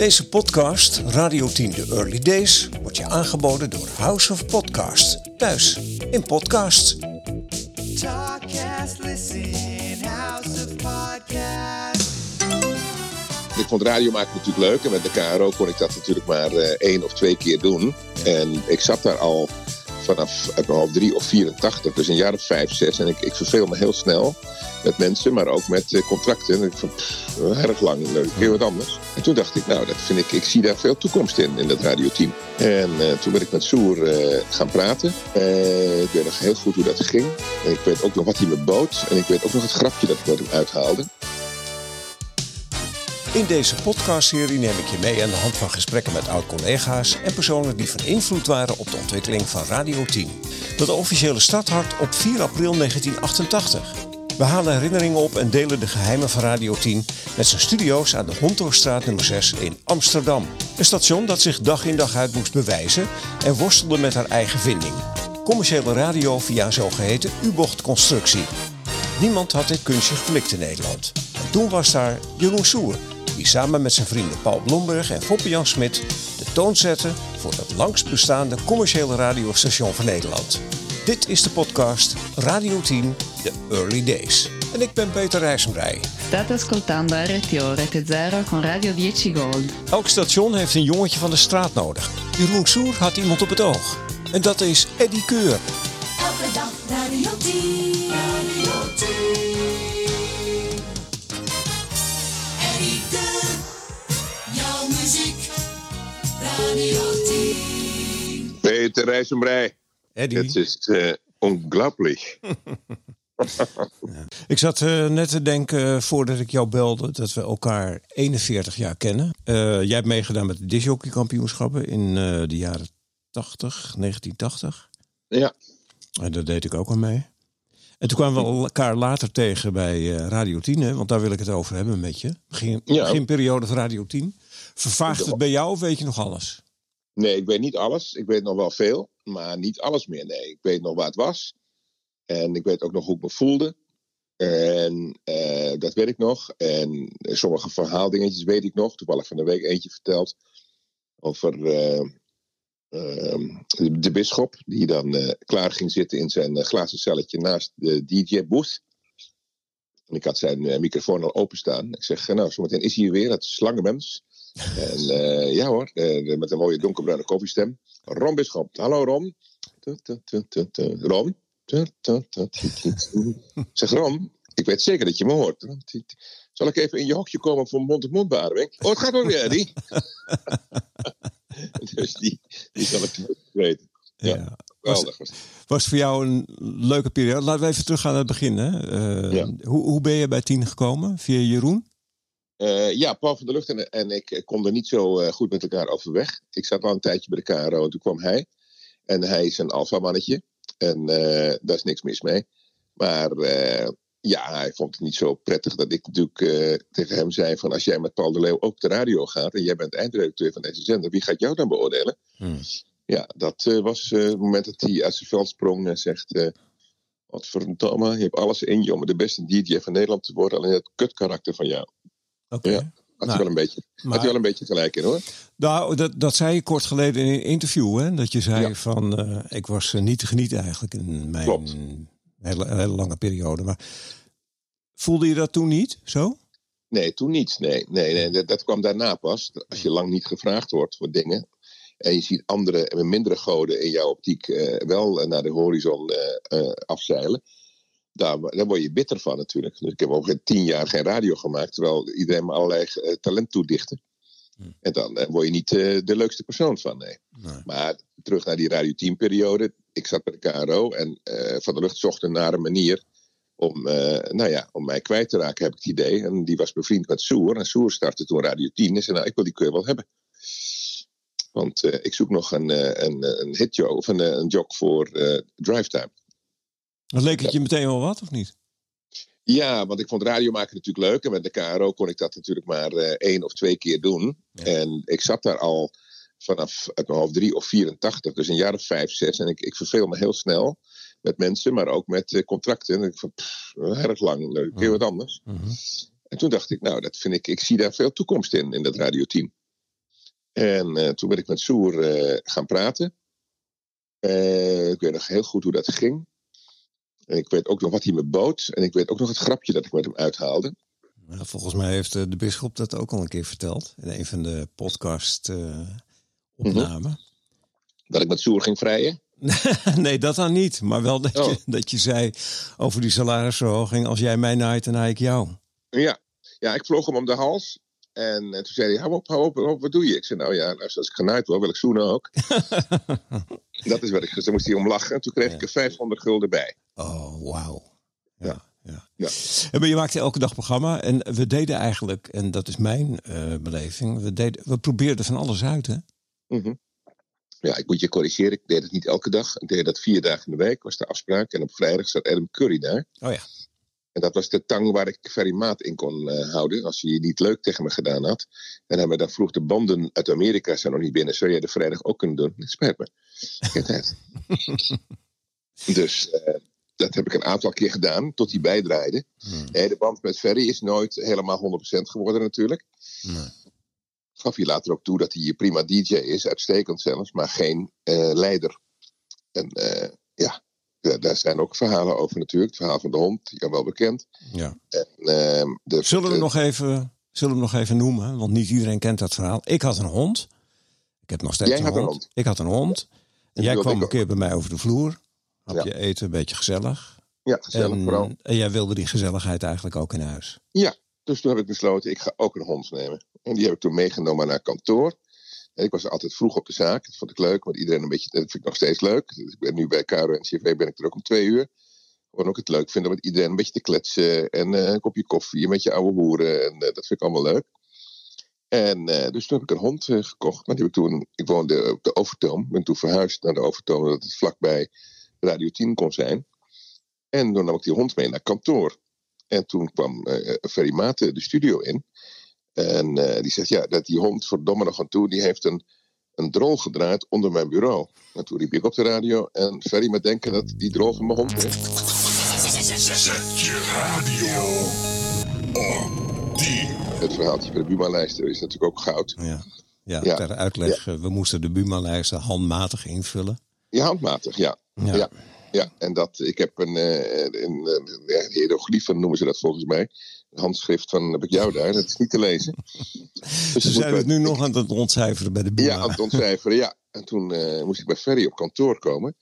Deze podcast, Radio 10 The Early Days, wordt je aangeboden door House of Podcast. Thuis in podcast. Talkcast, listen, House of Podcast. Ik vond radio maken natuurlijk leuk. En met de KRO kon ik dat natuurlijk maar eh, één of twee keer doen. En ik zat daar al vanaf uit mijn hoofd 3 of 84, dus een jaar of 5, 6. En ik, ik verveel me heel snel met mensen, maar ook met eh, contracten. En ik vond pff, erg lang, leuk, heel wat anders. En toen dacht ik, nou, dat vind ik, ik zie daar veel toekomst in, in dat radioteam. En eh, toen ben ik met Soer eh, gaan praten. Ik weet nog heel goed hoe dat ging. En ik weet ook nog wat hij me bood. En ik weet ook nog het grapje dat ik met hem uithaalde. In deze podcastserie neem ik je mee aan de hand van gesprekken met oud-collega's en personen die van invloed waren op de ontwikkeling van Radio 10. Dat officiële starthart op 4 april 1988. We halen herinneringen op en delen de geheimen van Radio 10 met zijn studio's aan de Hontorstraat nummer 6 in Amsterdam. Een station dat zich dag in dag uit moest bewijzen en worstelde met haar eigen vinding. Commerciële radio via zogeheten U-bochtconstructie. Niemand had dit kunstje geflikt in Nederland. En toen was daar Jeroen Soer, die samen met zijn vrienden Paul Blomberg en Foppe Jan Smit de toon zette voor het langst bestaande commerciële radiostation van Nederland. Dit is de podcast Radio 10, The Early Days. En ik ben Peter Rijsenbrij. State ascoltando RTO Rete Zero con Radio 10 Gold. Elk station heeft een jongetje van de straat nodig. Jeroen Soer had iemand op het oog. En dat is Eddie Keur. 10. Peter Rijzenbrei. Eddie. Het is uh, ongelooflijk. Ik zat eh, net te denken, eh, voordat ik jou belde, dat we elkaar 41 jaar kennen. Eh, jij hebt meegedaan met de disjockeykampioenschappen in eh, de jaren 80, 1980. Ja, En daar deed ik ook aan mee. En toen kwamen we elkaar later tegen bij eh, Radio 10, hè, want daar wil ik het over hebben met je. Begin, Ja. beginperiode van Radio 10. Vervaagt het bij jou of weet je nog alles? Nee, ik weet niet alles. Ik weet nog wel veel, maar niet alles meer. Nee, ik weet nog waar het was. En ik weet ook nog hoe ik me voelde. En eh, dat weet ik nog. En sommige verhaaldingetjes weet ik nog. Toevallig van de week eentje verteld. Over eh, ehm, de, bisschop. Die dan eh, klaar ging zitten in zijn eh, glazen celletje naast de DJ-booth. En ik had zijn eh, microfoon al openstaan. Ik zeg, eh, nou, zometeen is hij weer, het slangenmens. En eh, ja hoor, eh, met een mooie donkerbruine koffiestem. Ron Bisschop. Hallo Ron. Tu. Ron. Zeg Ron, ik weet zeker dat je me hoort. Zal ik even in je hokje komen voor mond-op-mond beademing? Oh, het gaat wel weer, die. dus die, die zal ik weten. Ja, was voor jou een leuke periode? Laten we even teruggaan naar het begin. Hè? Eh, Ja. hoe, hoe ben je bij 10 gekomen? Via Jeroen? Eh, ja, Paul van der Lucht en, en ik eh, konden niet zo eh, goed met elkaar overweg. Ik zat al een tijdje bij de KRO en toen kwam hij. En hij is een alfamannetje. En daar is niks mis mee. Maar ja, hij vond het niet zo prettig dat ik natuurlijk tegen hem zei van... als jij met Paul de Leeuw ook de radio gaat... en jij bent eindredacteur van deze zender, wie gaat jou dan beoordelen? Hmm. Ja, dat was het moment dat hij uit zijn veld sprong en zegt... wat verdomme, je hebt alles in je om de beste DJ van Nederland te worden... alleen het kutkarakter van jou. Oké. Ja. Had, Nou, hij wel een beetje, had hij wel een beetje gelijk in hoor. Nou, dat, dat zei je kort geleden in een interview. Hè? Dat je zei Ja. van, eh, ik was eh, niet te genieten eigenlijk in mijn Klopt. hele, hele lange periode. Maar voelde je dat toen niet zo? Nee, toen niet. Nee, nee, nee dat, dat kwam daarna pas. Als je lang niet gevraagd wordt voor dingen. En je ziet andere en mindere goden in jouw optiek eh, wel eh, naar de horizon eh, eh, afzeilen. Daar, daar word je bitter van natuurlijk. Dus ik heb ook tien jaar geen radio gemaakt. Terwijl iedereen me allerlei eh, talent toedichtte. Hmm. En dan eh, word je niet eh, de leukste persoon van. Nee. Nee. Maar terug naar die Radio 10 periode. Ik zat bij de KRO en eh, Van der Lucht zocht een nare manier om, nou ja, om mij kwijt te raken, heb ik het idee. En die was bevriend met Soer. En Soer startte toen Radio 10. En zei, nou, ik wil die keur wel hebben. Want ik zoek nog een, een, een hitjo of een, een jog voor eh drive time. Dat leek het je meteen wel wat, of niet? Ja, want ik vond radio maken natuurlijk leuk. En met de KRO kon ik dat natuurlijk maar eh, één of twee keer doen. Ja. En ik zat daar al vanaf uit mijn hoofd 3 of 84, dus een jaar of 5, 6. En ik, ik verveel me heel snel met mensen, maar ook met eh, contracten. En ik van, pff, erg lang, leuk, heel wat anders. Mhm. En toen dacht ik, nou, dat vind ik, ik zie daar veel toekomst in, in dat radioteam. En eh, toen ben ik met Soer gaan praten. Ik weet nog heel goed hoe dat ging. En ik weet ook nog wat hij me bood. En ik weet ook nog het grapje dat ik met hem uithaalde. Nou, volgens mij heeft eh, de bisschop dat ook al een keer verteld. In een van de podcast eh, opnamen. Dat ik met Soer ging vrijen. nee, dat dan niet. Maar wel dat, Oh. je, dat je zei over die salarisverhoging. Als jij mij naait, dan naai ik jou. Ja. ja, ik vloog hem om de hals. En, toen zei hij, hou op, hou op, hou op, wat doe je? Ik zei, nou ja, als ik genaaid word, wil ik zoenen ook. dat is wat ik gezegd. Toen moest hij om lachen. En toen kreeg ik er 500 gulden bij. Oh, wauw. Ja, ja. Ja. En maar je maakte elke dag programma. En we deden eigenlijk, en dat is mijn eh, beleving. We, deden, we probeerden van alles uit, hè? Mhm. Ja, ik moet je corrigeren. Ik deed het niet elke dag. Ik deed dat vier dagen in de week, was de afspraak. En op vrijdag zat Adam Curry daar. Oh ja. En dat was de tang waar ik Ferry Maat in kon eh, houden. Als hij niet leuk tegen me gedaan had. En hij me dan vroeg, de banden uit Amerika zijn nog niet binnen. Zou jij de vrijdag ook kunnen doen? Het spijt me. Tijd. dus eh, dat heb ik een aantal keer gedaan, tot hij bijdraaide. Hmm. De band met Ferry is nooit helemaal 100% geworden natuurlijk. Nee. Gaf hij later ook toe dat hij prima DJ is, uitstekend zelfs, maar geen eh, leider. En eh, ja, da- daar zijn ook verhalen over natuurlijk. Het verhaal van de hond, jou wel bekend. Ja. En, ehm, de, Zullen we de- nog even, zullen we nog even noemen? Want niet iedereen kent dat verhaal. Ik had een hond. Ik heb nog steeds Jij een, had een hond. Ik had een hond. En jij die kwam een keer bij mij over de vloer. Hapje Ja. eten, een beetje gezellig. Ja, gezellig en, vooral. en jij wilde die gezelligheid eigenlijk ook in huis. Ja, dus toen heb ik besloten, ik ga ook een hond nemen. En die heb ik toen meegenomen naar kantoor. En ik was altijd vroeg op de zaak. Dat vond ik leuk, want iedereen een beetje, dat vind ik nog steeds leuk. Dus ik ben nu bij Caro en CV ben ik er ook om twee uur. Gewoon ook het leuk vinden met iedereen een beetje te kletsen. En eh, een kopje koffie met je oude hoeren. En eh, dat vind ik allemaal leuk. En eh, dus toen heb ik een hond gekocht. Maar die heb ik toen, ik woonde op de Overtoom. Ben toen verhuisd naar de Overtoom, omdat het vlakbij Radio 10 kon zijn. En toen nam ik die hond mee naar kantoor. En toen kwam eh Ferry Mate de studio in. En eh, die zegt, ja, dat die hond, verdomme nog aan toe, die heeft een, een drol gedraaid onder mijn bureau. En toen riep ik op de radio en Ferry met denken dat die drol van mijn hond is. Zet je radio op die. Het verhaaltje van de Buma-lijster is natuurlijk ook goud. Ja. Ja, Ja. ter uitleg. eh, We moesten de Buma-lijsten handmatig invullen. Ja, handmatig, ja. Ja. Ja. Ja, en dat, ik heb een, eh, een, ja, hieroglyphen noemen ze dat volgens mij. Een handschrift van, heb ik jou daar, dat is niet te lezen. Dus Ze zijn het nu nog aan het ontcijferen bij de. Ja, aan het ontcijferen, ja. En toen eh, moest ik bij Ferry op kantoor komen.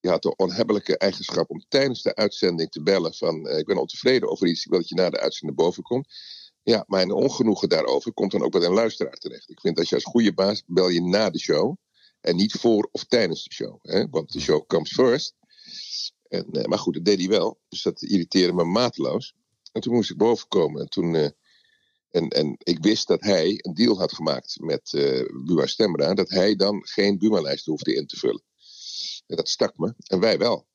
Die had de onhebbelijke eigenschap om tijdens de uitzending te bellen van... eh, ik ben ontevreden over iets, ik wil dat je na de uitzending boven komt. Ja, mijn ongenoegen daarover komt dan ook bij een luisteraar terecht. Ik vind dat je als goede baas bel je na de show... en niet voor of tijdens de show. Hè? Want de show comes first. En, eh, maar goed, dat deed hij wel. Dus dat irriteerde me mateloos. En toen moest ik boven komen. En toen... eh, en, en ik wist dat hij een deal had gemaakt met eh Buma Stemra. Dat hij dan geen Buma-lijst hoefde in te vullen. En dat stak me. En wij wel.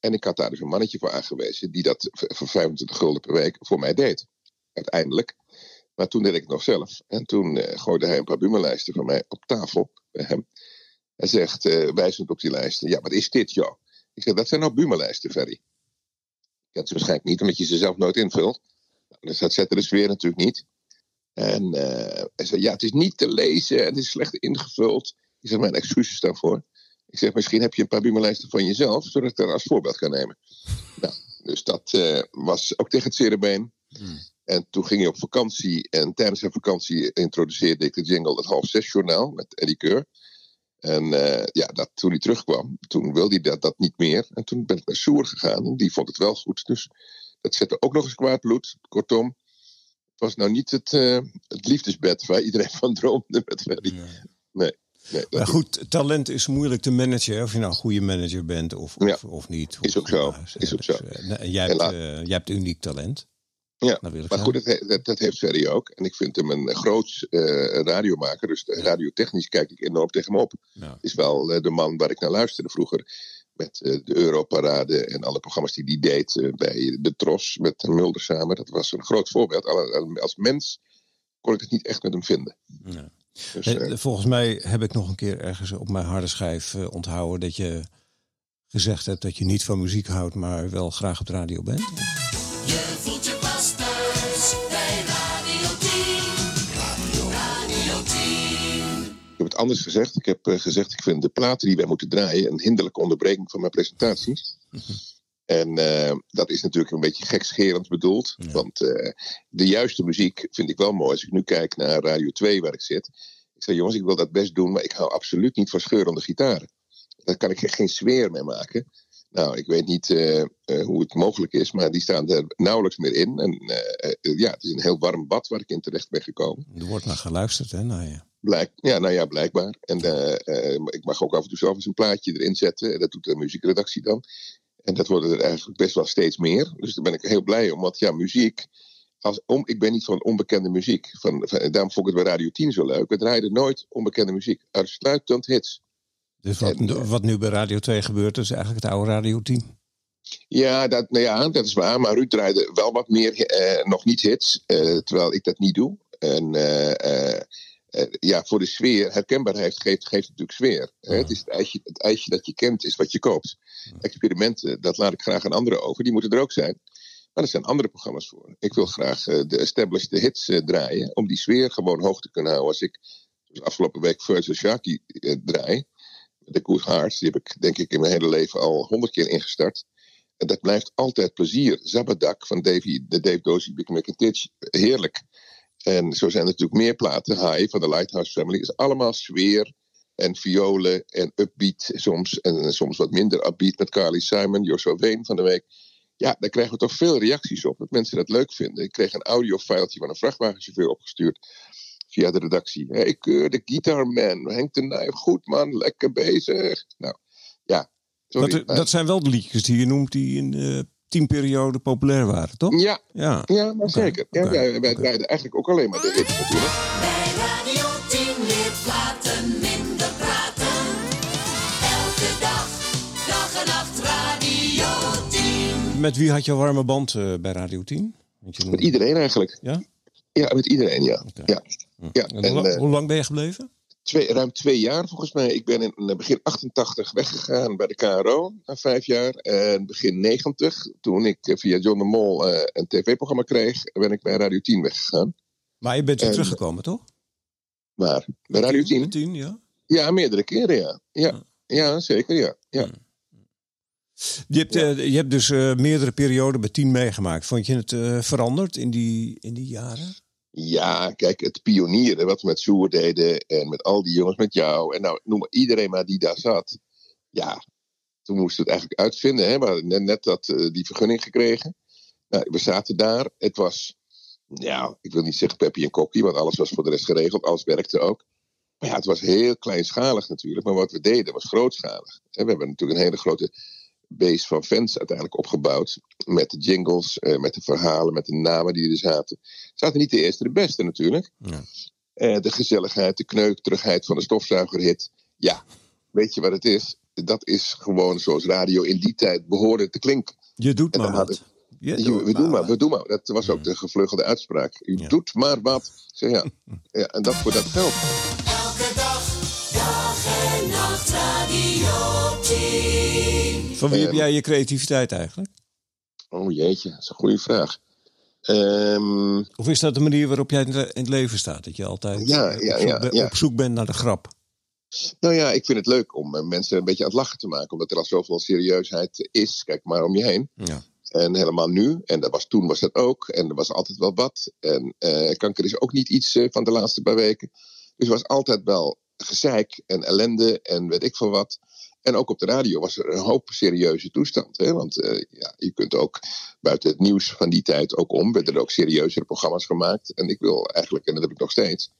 En ik had daar dus een mannetje voor aangewezen. Die dat voor 25 gulden per week voor mij deed. Uiteindelijk. Maar toen deed ik het nog zelf. En toen gooide hij een paar Buma-lijsten van mij op tafel bij hem. Hij zegt, eh, wijzend op die lijsten. Ja, wat is dit joh? Ik zeg, dat zijn nou Buma-lijsten, Ferry. Ik ze waarschijnlijk niet, omdat je ze zelf nooit invult. Nou, dus dat zette de sfeer natuurlijk niet. En eh, hij zei, ja, het is niet te lezen en het is slecht ingevuld. Ik zeg, mijn excuses daarvoor. Ik zeg, misschien heb je een paar Buma-lijsten van jezelf, zodat ik dat als voorbeeld kan nemen. nou, dus dat eh, was ook tegen het zere been. En toen ging hij op vakantie. En tijdens zijn vakantie introduceerde ik de jingle het half zes journaal met Eddie Keur. En eh, ja, dat, toen hij terugkwam, toen wilde hij dat, dat niet meer. En toen ben ik naar Soer gegaan. En die vond het wel goed. Dus dat zette ook nog eens kwaad bloed. Kortom, het was nou niet het, eh, het liefdesbed waar iedereen van droomde met Ferry. Nee, nee. Maar goed, talent is moeilijk te managen. Of je nou een goede manager bent of, Ja. of, of niet. Is ook zo, Dus, is ook zo. eh, en jij, hebt, eh, jij hebt uniek talent. Ja, maar goed, dat, dat, dat heeft Ferry ook. En ik vind hem een groot eh, radiomaker. Dus radiotechnisch kijk ik enorm tegen hem op. Ja. Is wel eh, de man waar ik naar luisterde vroeger. Met eh, de Europarade en alle programma's die hij deed eh, bij de Tros met Mulder samen. Dat was een groot voorbeeld. Als mens kon ik het niet echt met hem vinden. Ja. Dus, Hey, eh, Volgens mij heb ik nog een keer ergens op mijn harde schijf eh, onthouden dat je gezegd hebt dat je niet van muziek houdt, maar wel graag op de radio bent. Anders gezegd. Ik heb eh, gezegd, ik vind de platen die wij moeten draaien een hinderlijke onderbreking van mijn presentatie. En eh, dat is natuurlijk een beetje gekscherend bedoeld. Ja. Want eh, de juiste muziek vind ik wel mooi. Als ik nu kijk naar Radio 2 waar ik zit. Ik zeg, jongens, ik wil dat best doen, maar ik hou absoluut niet van scheurende gitaren. Daar kan ik geen sfeer mee maken. Nou, ik weet niet hoe het mogelijk is, maar die staan er nauwelijks meer in. En ja, het is een heel warm bad waar ik in terecht ben gekomen. Er wordt naar geluisterd, hè, naar je. Blijk, ja, nou ja, blijkbaar. En eh, eh, ik mag ook af en toe zelf eens een plaatje erin zetten. En dat doet de muziekredactie dan. En dat worden er eigenlijk best wel steeds meer. Dus daar ben ik heel blij om. Want ja, muziek. Als, om, ik ben niet van onbekende muziek. Van, van- daarom vond ik het bij Radio 10 zo leuk. We draaiden nooit onbekende muziek. Uitsluitend hits. Dus wat, En, eh, wat nu bij Radio 2 gebeurt, is eigenlijk het oude Radio 10. Ja, dat, nou ja, dat is waar. Maar Ruud draaide wel wat meer, nog niet hits. terwijl ik dat niet doe. En ja, voor de sfeer, herkenbaarheid geeft, geeft natuurlijk sfeer. hè. Het, is het, ijsje, het ijsje dat je kent, is wat je koopt. Experimenten, dat laat ik graag aan anderen over. Die moeten er ook zijn. Maar er zijn andere programma's voor. Ik wil graag eh, de established hits eh, draaien. Om die sfeer gewoon hoog te kunnen houden. Als ik zoals afgelopen week Virtual Sharky eh, draai. De Good Heart. Die heb ik denk ik in mijn hele leven al honderd keer ingestart. En dat blijft altijd plezier. Zabadak van Davy, de Dave Dozy, Big McIntyre. Heerlijk. En zo zijn er natuurlijk meer platen. High van de Lighthouse Family. is allemaal sfeer en violen en upbeat soms. En soms wat minder upbeat met Carly Simon, Joshua Ween van de week. Ja, daar krijgen we toch veel reacties op. Dat mensen dat leuk vinden. Ik kreeg een audiofiletje van een vrachtwagenchauffeur opgestuurd. Via de redactie. Hey, keur de Guitarman. Henk de Nijf. Goed man, lekker bezig. Nou, ja. Sorry, Dat, maar- dat zijn wel de liedjes die je noemt die in de teamperiode populair waren, toch? Ja, Ja. ja, maar zeker. Ja, ja, wij draaiden eigenlijk ook alleen maar de hits natuurlijk. Bij Radio 10 weer platen, minder praten. Elke dag, dag en nacht Radio 10. Met wie had je warme band eh, bij Radio 10? Want je Met iedereen eigenlijk. Ja? Ja, met iedereen, ja. Ja. ja. En En, hoe, la- eh, hoe lang ben je gebleven? Twee, ruim twee jaar volgens mij. Ik ben in begin 88 weggegaan bij de KRO na vijf jaar. En begin 90, toen ik eh, via John de Mol eh, een tv-programma kreeg, ben ik bij Radio 10 weggegaan. Maar je bent weer en- teruggekomen, toch? Maar bij Radio 10? 10, ja. Ja, meerdere keren, ja. Ja, ja zeker, ja. ja. Je hebt, eh, je hebt dus meerdere perioden bij 10 meegemaakt. Vond je het veranderd in die, in die jaren? Ja, kijk, het pionieren wat we met Soer deden en met al die jongens met jou en nou, noem maar iedereen maar die daar zat. Ja, toen moesten we het eigenlijk uitvinden. Hè? We hadden net, dat, eh, die vergunning gekregen. Nou, we zaten daar. Het was, ja, ik wil niet zeggen Peppy en Kokkie, want alles was voor de rest geregeld. Alles werkte ook. Maar ja, het was heel kleinschalig natuurlijk. Maar wat we deden was grootschalig. We hebben natuurlijk een hele grote base van fans uiteindelijk opgebouwd. Met de jingles, eh, met de verhalen, met de namen die er zaten. Zaten niet de eerste de beste natuurlijk. Ja. Eh, de gezelligheid, de kneuterigheid van de stofzuigerhit. Ja, weet je wat het is? Dat is gewoon zoals radio in die tijd behoorde te klinken. Je doet maar wat. Je Je- doet we doen maar, we doen maar. Dat was ook de gevleugelde uitspraak. U Ja. doet maar wat. Zeg, ja. ja, en dat voor dat geld. Van wie heb Ehm, jij je creativiteit eigenlijk? Oh jeetje, dat is een goede vraag. Ehm, Of is dat de manier waarop jij in het- leven staat? Dat je altijd Ja, eh, ja, op, zoek ja, bent- ja. op zoek bent naar de grap. nou ja, ik vind het leuk om eh, mensen een beetje aan het lachen te maken. Omdat er al zoveel serieusheid is. Kijk maar om je heen. Ja. En helemaal nu. En dat was, toen was dat ook. En er was altijd wel wat. En eh, kanker is ook niet iets van de laatste paar weken. Dus er was altijd wel gezeik en ellende en weet ik veel wat. En ook op de radio was er een hoop serieuze toestand. Hè? Want eh, ja, je kunt ook buiten het nieuws van die tijd ook om. werden er ook serieuzere programma's gemaakt. En ik wil eigenlijk, en dat heb ik nog steeds.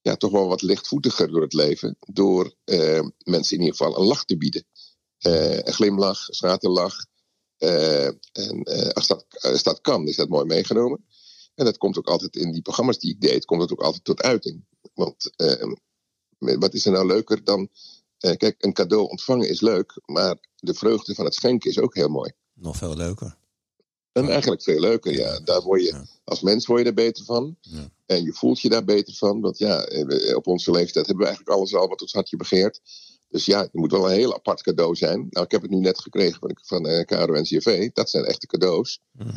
Ja, toch wel wat lichtvoetiger door het leven. Door eh, mensen in ieder geval een lach te bieden. Eh, een glimlach, een schaterlach. En als, dat, als dat kan, is dat mooi meegenomen. En dat komt ook altijd in die programma's die ik deed, komt dat ook altijd tot uiting. Want wat is er nou leuker dan. Eh, kijk, een cadeau ontvangen is leuk, maar de vreugde van het schenken is ook heel mooi. Nog veel leuker. En eigenlijk veel leuker, ja. Daar word je, als mens word je er beter van. Ja. En je voelt je daar beter van. Want ja, eh, we- op onze leeftijd hebben we eigenlijk alles al wat ons hartje begeert. Dus ja, het moet wel een heel apart cadeau zijn. Nou, ik heb het nu net gekregen van, van eh KRO-NCRV. Dat zijn echte cadeaus. Mhm.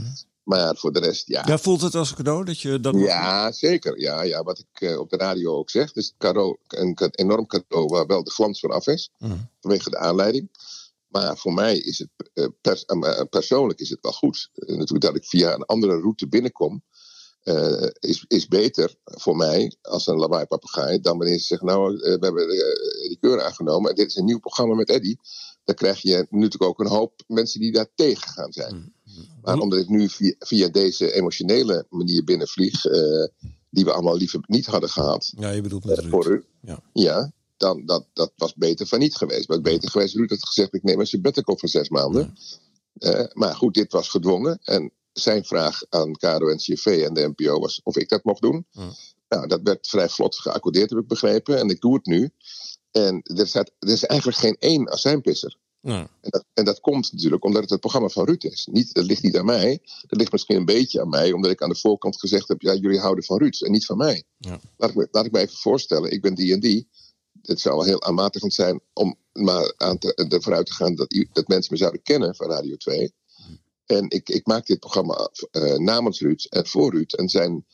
Maar voor de rest, ja. Ja, voelt het als een cadeau dat je dat... Ja, zeker. Ja, ja, wat ik eh, op de radio ook zeg. Dus cadeau, een ca- enorm cadeau waar wel de glans van af is. Mhm. Vanwege de aanleiding. Maar voor mij is het eh, pers- eh, persoonlijk is het wel goed. Natuurlijk dat ik via een andere route binnenkom. is, is beter voor mij als een lawaai papegaai dan wanneer ze zeggen: Nou, we hebben die keur aangenomen en dit is een nieuw programma met Eddy. Dan krijg je natuurlijk ook een hoop mensen die daar tegen gaan zijn. Maar omdat ik nu via, via deze emotionele manier binnenvlieg, eh, die we allemaal liever niet hadden gehad Ja, je bedoelt met eh, voor u, Ja. ja, dan dat, dat was beter van niet geweest. Maar beter geweest, Ruud had gezegd, ik neem een sabbatical van zes maanden. Eh, maar goed, dit was gedwongen. En zijn vraag aan KRO en CFV en de NPO was of ik dat mocht doen. Ja. Nou, dat werd vrij vlot geaccordeerd, heb ik begrepen. En ik doe het nu. En er, staat, er is eigenlijk geen één azijnpisser. En dat, en dat komt natuurlijk omdat het het programma van Ruud is. Niet, dat ligt niet aan mij. Dat ligt misschien een beetje aan mij, omdat ik aan de voorkant gezegd heb: ja, jullie houden van Ruud en niet van mij. Ja. Laat, ik me, laat ik me even voorstellen: ik ben die en die. Het zou wel heel aanmatigend zijn om maar aan te, ervoor uit te gaan dat, dat mensen me zouden kennen van Radio 2. En ik, ik maak dit programma eh, namens Ruud en voor Ruud. En zijn,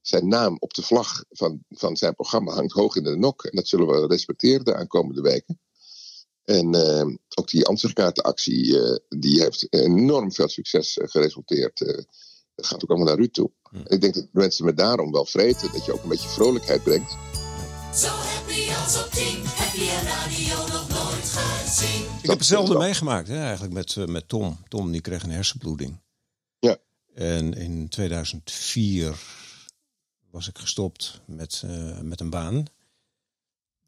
zijn naam op de vlag van, van zijn programma hangt hoog in de nok. En dat zullen we respecteren de aankomende weken. En eh, ook die ansichtkaartenactie, eh, die heeft enorm veel succes eh, geresulteerd. Eh, dat gaat ook allemaal naar Ruud toe. Hm. En ik denk dat mensen me daarom wel vreten. Dat je ook een beetje vrolijkheid brengt. Zo happy als op tien heb je radio nog nooit gezien. ik heb hetzelfde dat- meegemaakt hè, eigenlijk met, eh, met Tom. Tom die kreeg een hersenbloeding. Ja. En in 2004 was ik gestopt met, eh, met een baan.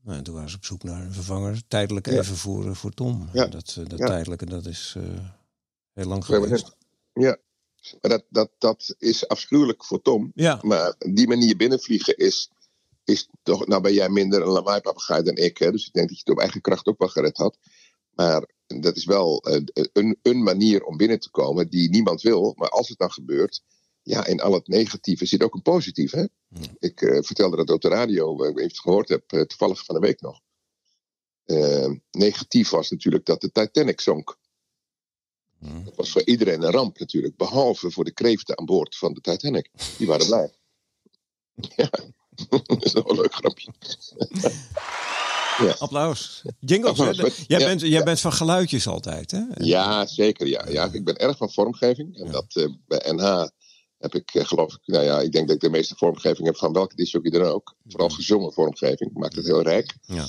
Nou, en toen waren ze op zoek naar een vervanger. Tijdelijk Ja. even voor, eh, voor Tom. Ja. Dat, eh, dat Ja. tijdelijke, dat is eh, heel lang geweest. Ja, maar dat, dat, dat is afschuwelijk voor Tom. Ja, Maar die manier binnenvliegen is, is toch. Nou, ben jij minder een lawaai-papegaai dan ik. Hè? Dus ik denk dat je het op eigen kracht ook wel gered had. Maar dat is wel een, een manier om binnen te komen die niemand wil. Maar als het dan gebeurt. Ja, in al het negatieve zit ook een positief. Hè? Ik eh, vertelde dat op de radio, eh, ik weet het gehoord hebt, eh, toevallig van de week nog. Negatief was natuurlijk dat de Titanic zonk. Dat was voor iedereen een ramp natuurlijk. Behalve voor de kreeften aan boord van de Titanic. Die waren blij. Ja, dat is nog een leuk grapje. applaus. Jingles, hè? Applaus, met- Jij, ja, bent, jij ja. bent van geluidjes altijd, hè? Ja, zeker. Ja. Ja, ik ben erg van vormgeving. En dat, bij NH heb ik, eh, geloof ik, nou ja, ik denk dat ik de meeste vormgeving heb van welke disjockey dan ook. Vooral gezongen vormgeving. Maakt het heel rijk. Ja.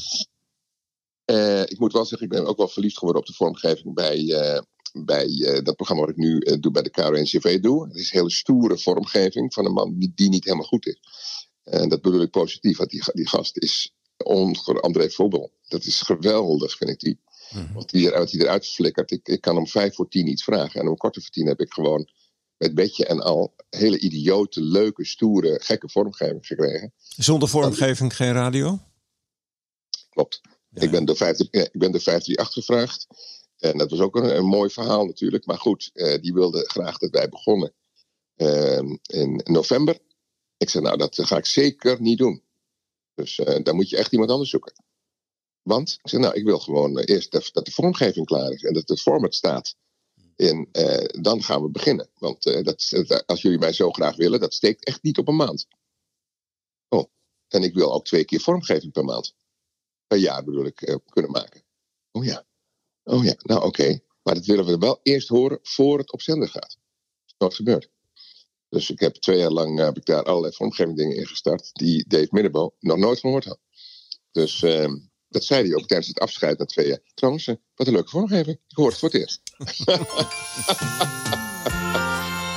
Eh, ik moet wel zeggen, ik ben ook wel verliefd geworden op de vormgeving bij, eh, bij dat programma wat ik nu doe bij de KRO-NCV doe. Het is een hele stoere vormgeving van een man die, die niet helemaal goed is. En dat bedoel ik positief, want die, die gast is onge- André Vobel. Dat is geweldig, vind ik die. Mhm. Wat die eruit, eruit flikkert. Ik, ik kan om vijf voor tien iets vragen. En om kwart voor tien heb ik gewoon met bedje en al hele idiote, leuke, stoere, gekke vormgeving gekregen. Zonder vormgeving geen radio? Klopt. Ja, ik, ben door 50, ja, ik ben door 538 gevraagd. En dat was ook een, een mooi verhaal natuurlijk. Maar goed, eh, die wilde graag dat wij begonnen eh, in november. Ik zei, nou, dat ga ik zeker niet doen. Dus eh dan moet je echt iemand anders zoeken. Want, ik zei, nou, ik wil gewoon eh, eerst dat, dat de vormgeving klaar is. En dat het format staat. En eh, dan gaan we beginnen. Want eh, dat, als jullie mij zo graag willen, dat steekt echt niet op een maand. Oh, en ik wil ook twee keer vormgeving per maand. Per jaar bedoel ik, eh, kunnen maken. Oh ja. Oh ja, nou oké. Maar dat willen we wel eerst horen voor het op zender gaat. Dat is. Dus ik heb twee jaar lang heb ik daar allerlei vormgeving dingen ingestart. Die Dave Middebo nog nooit gehoord had. Dus eh, dat zei hij ook tijdens het afscheid na twee jaar. Trouwens, eh, wat een leuke vormgeving. Ik hoor het voor het eerst.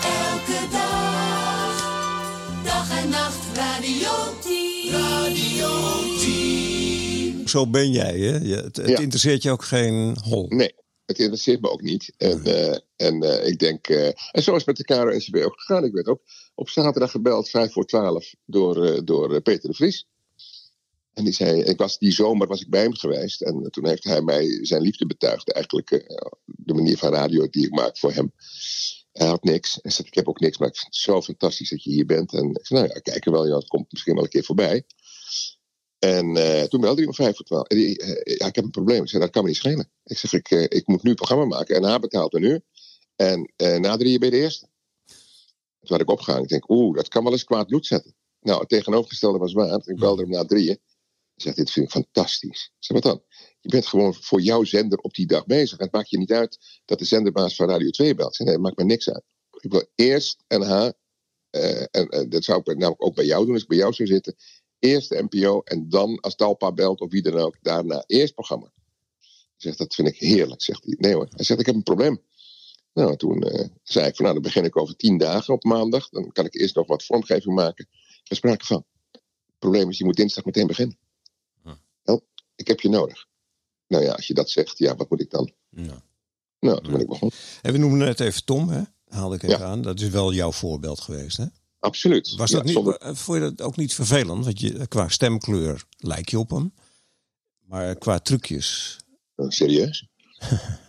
Elke dag, dag en nacht, radio 10. Radio 10. Zo ben jij, hè? Je, het het Ja. interesseert je ook geen hol. Nee, het interesseert me ook niet. En, eh, en eh, ik denk. eh, en zo is het met de KRO-NCB ook gegaan. Ik werd ook op zaterdag gebeld, vijf voor twaalf, door, eh, door Peter de Vries. En die zei, ik was, die zomer was ik bij hem geweest. En toen heeft hij mij zijn liefde betuigd. Eigenlijk eh, de manier van radio die ik maak voor hem. Hij had niks. Hij zei, ik heb ook niks, maar ik vind het zo fantastisch dat je hier bent. En ik zei, nou ja, kijk er wel, het komt misschien wel een keer voorbij. En eh, toen belde hij om vijf voor twaalf. Eh, ja, ik heb een probleem. Zei, dat kan me niet schelen. Ik zeg, ik, ik moet nu een programma maken. En hij betaalt een uur. En na drie ben je de eerste. Toen had ik opgehangen. Ik denk, oeh, dat kan wel eens kwaad bloed zetten. Nou, het tegenovergestelde was waar. Ik belde hem na drieën. Ik zeg, dit vind ik fantastisch. Zeg, wat dan? Je bent gewoon voor jouw zender op die dag bezig. Het maakt je niet uit dat de zenderbaas van Radio 2 belt. Nee, maakt me niks uit. Ik wil eerst NH, eh, en eh, dat zou ik namelijk ook bij jou doen als ik bij jou zou zitten. Eerst de NPO en dan als Talpa belt of wie dan ook, daarna eerst programma. Ik dat vind ik heerlijk, zegt hij. Nee hoor, hij zegt, ik heb een probleem. Nou, toen eh, zei ik van, nou, dan begin ik over tien dagen op maandag. Dan kan ik eerst nog wat vormgeving maken. Geen sprake van. Het probleem is, je moet dinsdag meteen beginnen. Ik heb je nodig. Nou ja, als je dat zegt, ja, wat moet ik dan? Ja. Nou, toen ben ik begonnen. En we noemen net even Tom, hè? Haalde ik even Ja. aan. Dat is wel jouw voorbeeld geweest, hè? Absoluut. Was Ja, dat niet, zonder- eh, vond je dat ook niet vervelend? Want je, qua stemkleur lijk je op hem. Maar qua trucjes. eh, serieus?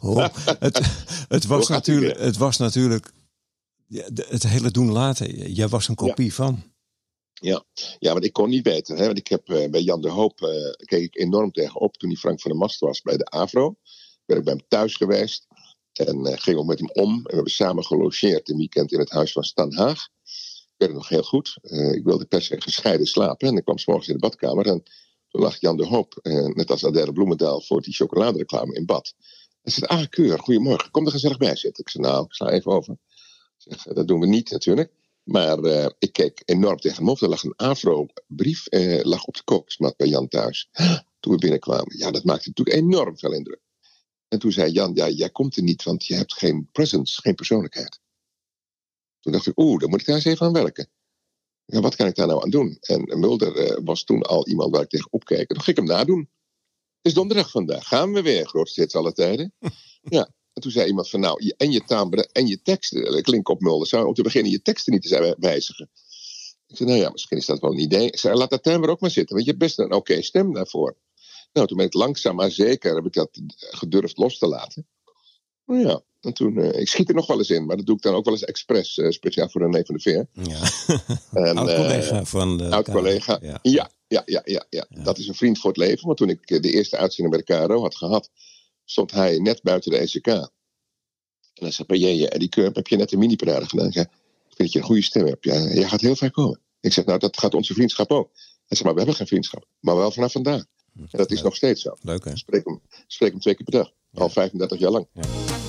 Oh, het, het, was natuurlijk, het was natuurlijk. Het hele doen laten. Jij was een kopie van. Ja, ja, want ik kon niet beter. Hè? Want ik heb eh, bij Jan de Hoop eh, keek ik enorm tegenop toen hij Frank van der Mast was bij de Avro. Ben ik bij hem thuis geweest en eh, ging ook met hem om. En we hebben samen gelogeerd een weekend in het huis van Stan Haag. Ik het nog heel goed. Ik wilde per se gescheiden slapen en ik kwam 's morgens in de badkamer en toen lag Jan de Hoop, net als Adèle Bloemendaal voor die chocoladereclame in bad. Hij zei, ah keur, goedemorgen, kom er gezellig bij zitten. Ik zei, nou, ik sla even over. Zeg, dat doen we niet natuurlijk. Maar eh, ik keek enorm tegen hem op. Er lag een Afro-brief eh, lag op de kookjesmat bij Jan thuis. Toen we binnenkwamen. Ja, dat maakte natuurlijk enorm veel indruk. En toen zei Jan, ja, jij komt er niet, want je hebt geen presence, geen persoonlijkheid. Toen dacht ik, oeh, daar moet ik daar eens even aan werken. Ja, wat kan ik daar nou aan doen? En Mulder eh, was toen al iemand waar ik tegen opkeek. Toen ging ik hem nadoen. Het is donderdag vandaag. Gaan we weer, grootste hits alle tijden. ja, en toen zei iemand van, nou, je- en je timbre en je teksten, dat klinkt op Mulder, zou je om te beginnen je teksten niet te wijzigen. Ik zei, nou ja, misschien is dat wel een idee. Ik zei, laat dat timbre ook maar zitten, want je hebt best een oké stem daarvoor. Nou, toen ben ik langzaam maar zeker, heb ik dat gedurfd los te laten. Nou ja, en toen, eh, ik schiet er nog wel eens in, maar dat doe ik dan ook wel eens expres, eh, speciaal voor René van de Veer. Ja. En, Oud eh, collega van de. oud collega. Ja. Ja, ja, ja, ja, ja. Dat is een vriend voor het leven. Want toen ik eh, de eerste uitzending bij de KRO had gehad, stond hij net buiten de ECK. En hij zei: Ben jij, Eddie Keur, heb je net een mini-parade gedaan? Ik Ik vind dat je een goede stem hebt. Ja, jij gaat heel ver komen. Ik zeg: Nou, dat gaat onze vriendschap ook. Hij zei: Maar we hebben geen vriendschap. Maar wel vanaf vandaag. En dat is nog steeds zo. Leuk, hè? Ik spreek hem, spreek hem twee keer per dag. Al 35 jaar lang. Elke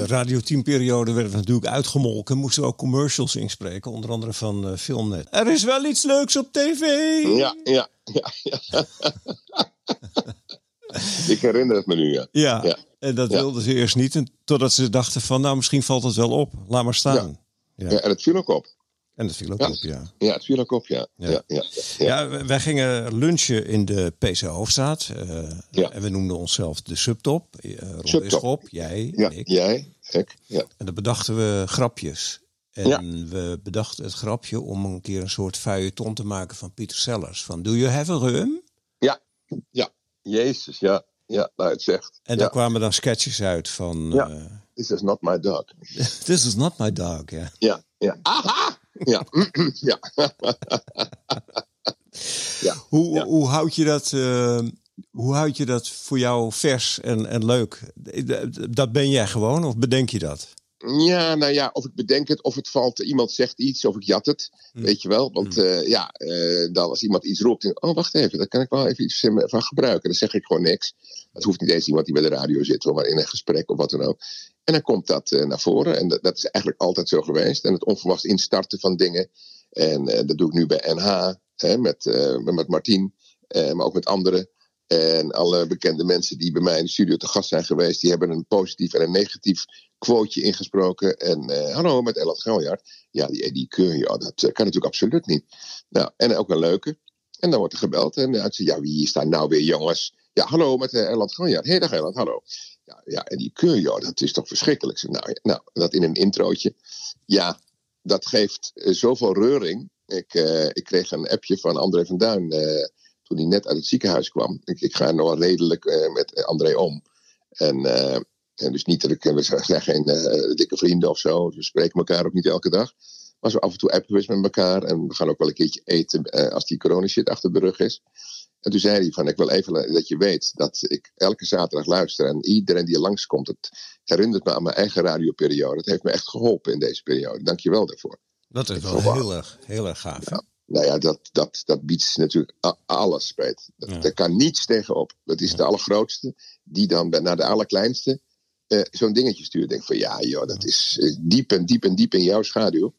de Radio 10 periode werd het natuurlijk uitgemolken. Moesten we ook commercials inspreken. Onder andere van eh, Filmnet. Er is wel iets leuks op tv. Ja, ja, ja. ja. ik herinner het me nu, ja. Ja, Ja. en dat Ja. wilden ze eerst niet. En totdat ze dachten van, nou, misschien valt het wel op. Laat maar staan. Ja. ja. En het viel ook op. En dat viel ook Ja. op, ja. Ja, het viel ook op, ja. Ja. ja. ja, wij- gingen lunchen in de PC Hoofdstraat. eh, Ja. En we noemden onszelf de Subtop. Uh, Ron Subtop. Bisschop, jij, Ja, ik. jij, ik. Ja. En dan bedachten we grapjes. En we bedachten het grapje om een keer een soort feuilleton te maken van Pieter Sellers. Van, do you have a rum? ja, ja. Jezus, ja. Ja, nou het zegt. En daar kwamen dan sketches uit van... Ja. eh, This is not my dog. This is not my dog, ja. Ja, ja. Aha! Ja, ja. ja. Hoe, Ja. hoe, houd je dat, eh, hoe houd je dat voor jou vers en, en leuk? Dat ben jij gewoon of bedenk je dat? Ja, nou ja, of ik bedenk het, of het valt, iemand zegt iets, of ik jat het. Weet je wel? Want eh, ja, eh, dan als iemand iets roept, denk ik, oh wacht even, daar kan ik wel even iets van gebruiken. Dan zeg ik gewoon niks. Het hoeft niet eens iemand die bij de radio zit, hoor, maar in een gesprek of wat dan ook. En dan komt dat eh, naar voren. En dat, dat is eigenlijk altijd zo geweest. En het onverwachts instarten van dingen. En eh, dat doe ik nu bij NH, hè, met, eh, met Martien, maar ook met anderen. En alle bekende mensen die bij mij in de studio te gast zijn geweest, die hebben een positief en een negatief quoteje ingesproken. En hallo, met Ellert Galjaard. Ja, die Eddie Keur, ja, dat kan natuurlijk absoluut niet. Nou, en ook een leuke. En dan wordt er gebeld. En zegt, ja, wie is daar nou weer, jongens? Ja, hallo, met uh, Erland Galjaard. Hé, dag Erland, hallo. Ja, ja, en die ja, dat is toch verschrikkelijk. Nou, nou, dat in een introotje. Ja, dat geeft eh, zoveel reuring. Ik, eh, ik kreeg een appje van André van Duin eh, toen hij net uit het ziekenhuis kwam. Ik, ik ga nog redelijk met André om. En, en dus niet dat ik, we zijn geen dikke vrienden of zo. We spreken elkaar ook niet elke dag. Maar zo af en toe appen we eens met elkaar. En we gaan ook wel een keertje eten eh, als die corona shit achter de rug is. En toen zei hij van, ik wil even dat je weet dat ik elke zaterdag luister. En iedereen die er langskomt, het herinnert me aan mijn eigen radioperiode. Het heeft me echt geholpen in deze periode. Dank je wel daarvoor. Dat is Ik wel heel erg, heel erg gaaf. Ja. Nou ja, dat, dat, dat biedt natuurlijk alles, Peet. Dat, Ja. Daar kan niets tegenop. Dat is de allergrootste. Die dan naar de allerkleinste eh, zo'n dingetje stuurt. Denk van, ja joh, dat is eh, diep en diep en diep in jouw schaduw.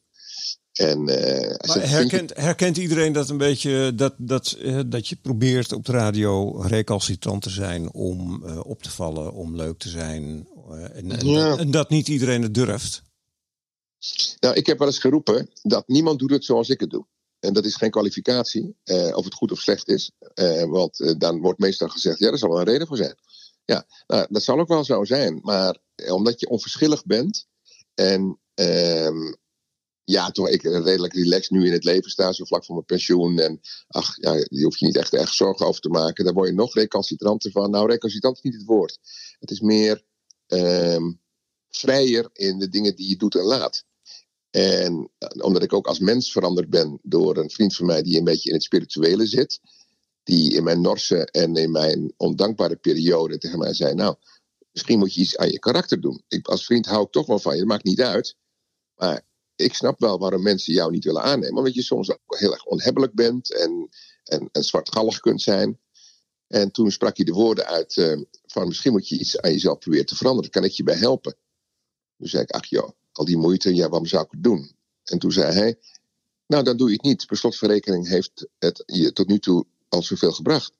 En, eh, Maar herkent, herkent iedereen dat een beetje, dat, dat, eh, dat je probeert op de radio recalcitrant te zijn om eh, op te vallen, om leuk te zijn. en, en, Ja. dat, en dat niet iedereen het durft. Nou, ik heb wel eens geroepen dat niemand doet het zoals ik het doe. En dat is geen kwalificatie, eh, of het goed of slecht is. Eh, want eh, dan wordt meestal gezegd, ja, er zal wel een reden voor zijn. Ja, nou, dat zal ook wel zo zijn. Maar omdat je onverschillig bent en ehm, ja, toch ik redelijk relaxed nu in het leven sta, zo vlak voor mijn pensioen. En ach, ja, je hoeft je niet echt erg zorgen over te maken. Daar word je nog recalcitranter van. Nou, recalcitrant is niet het woord. Het is meer ehm, vrijer in de dingen die je doet en laat. En eh, omdat ik ook als mens veranderd ben door een vriend van mij die een beetje in het spirituele zit. Die in mijn norse en in mijn ondankbare periode tegen mij zei: Nou, misschien moet je iets aan je karakter doen. Ik, als vriend hou ik toch wel van je, maakt niet uit. Maar ik snap wel waarom mensen jou niet willen aannemen. Omdat je soms ook heel erg onhebbelijk bent en, en, en zwartgallig kunt zijn. En toen sprak hij de woorden uit eh, van misschien moet je iets aan jezelf proberen te veranderen. Kan ik je bij helpen? Toen zei ik, ach joh, al die moeite, ja, waarom zou ik het doen? En toen zei hij, nou dan doe je het niet. Per slot van rekening heeft het je tot nu toe al zoveel gebracht.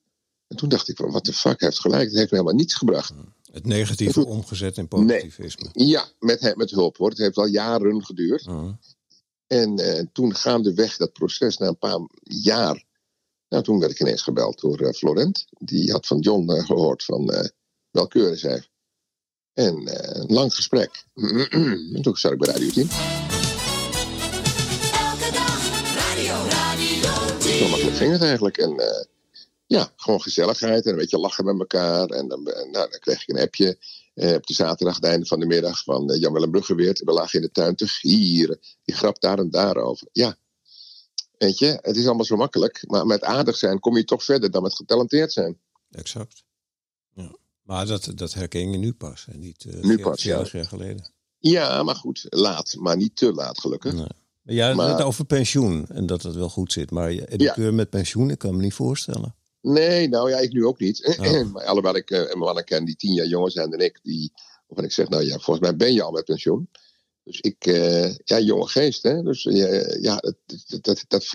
En toen dacht ik, wat de fuck, hij heeft gelijk. Het heeft me helemaal niets gebracht. Het negatieve omgezet in positivisme. Ja, met, hem- met hulp hoor. Het heeft al jaren geduurd. Mhm. En eh, toen gaandeweg dat proces, na een paar jaar... Nou, toen werd ik ineens gebeld door eh, Florent. Die had van John eh, gehoord van eh welkeuren zei. En eh, een lang gesprek. en toen zat ik bij Radio 10. Elke dag radio, radio 10. Zo makkelijk ging het eigenlijk. En eh, ja, gewoon gezelligheid en een beetje lachen met elkaar. En dan, eh, nou, dan kreeg ik een appje eh, op de zaterdag, het einde van de middag, van eh, Jan-Willem Bruggeweert. We lagen in de tuin te gieren. Die grap daar en daarover. Ja, weet je, het is allemaal zo makkelijk. Maar met aardig zijn kom je toch verder dan met getalenteerd zijn. Exact. Ja. Maar dat, dat herken je nu pas. En niet uh, Nu pas, ja. jaar geleden. Ja, maar goed, laat, maar niet te laat gelukkig. Nee. Ja, Maar- net over pensioen en dat het wel goed zit. Maar je educeur met pensioen, ik kan me niet voorstellen. Nee, nou ja, ik nu ook niet. Oh. maar alhoewel ik eh, mannen ken die tien jaar jonger zijn dan ik, die, waarvan ik zeg, nou ja, volgens mij ben je al met pensioen. Dus ik, eh, ja, jonge geest, hè. Dus eh, ja, dat, dat, dat,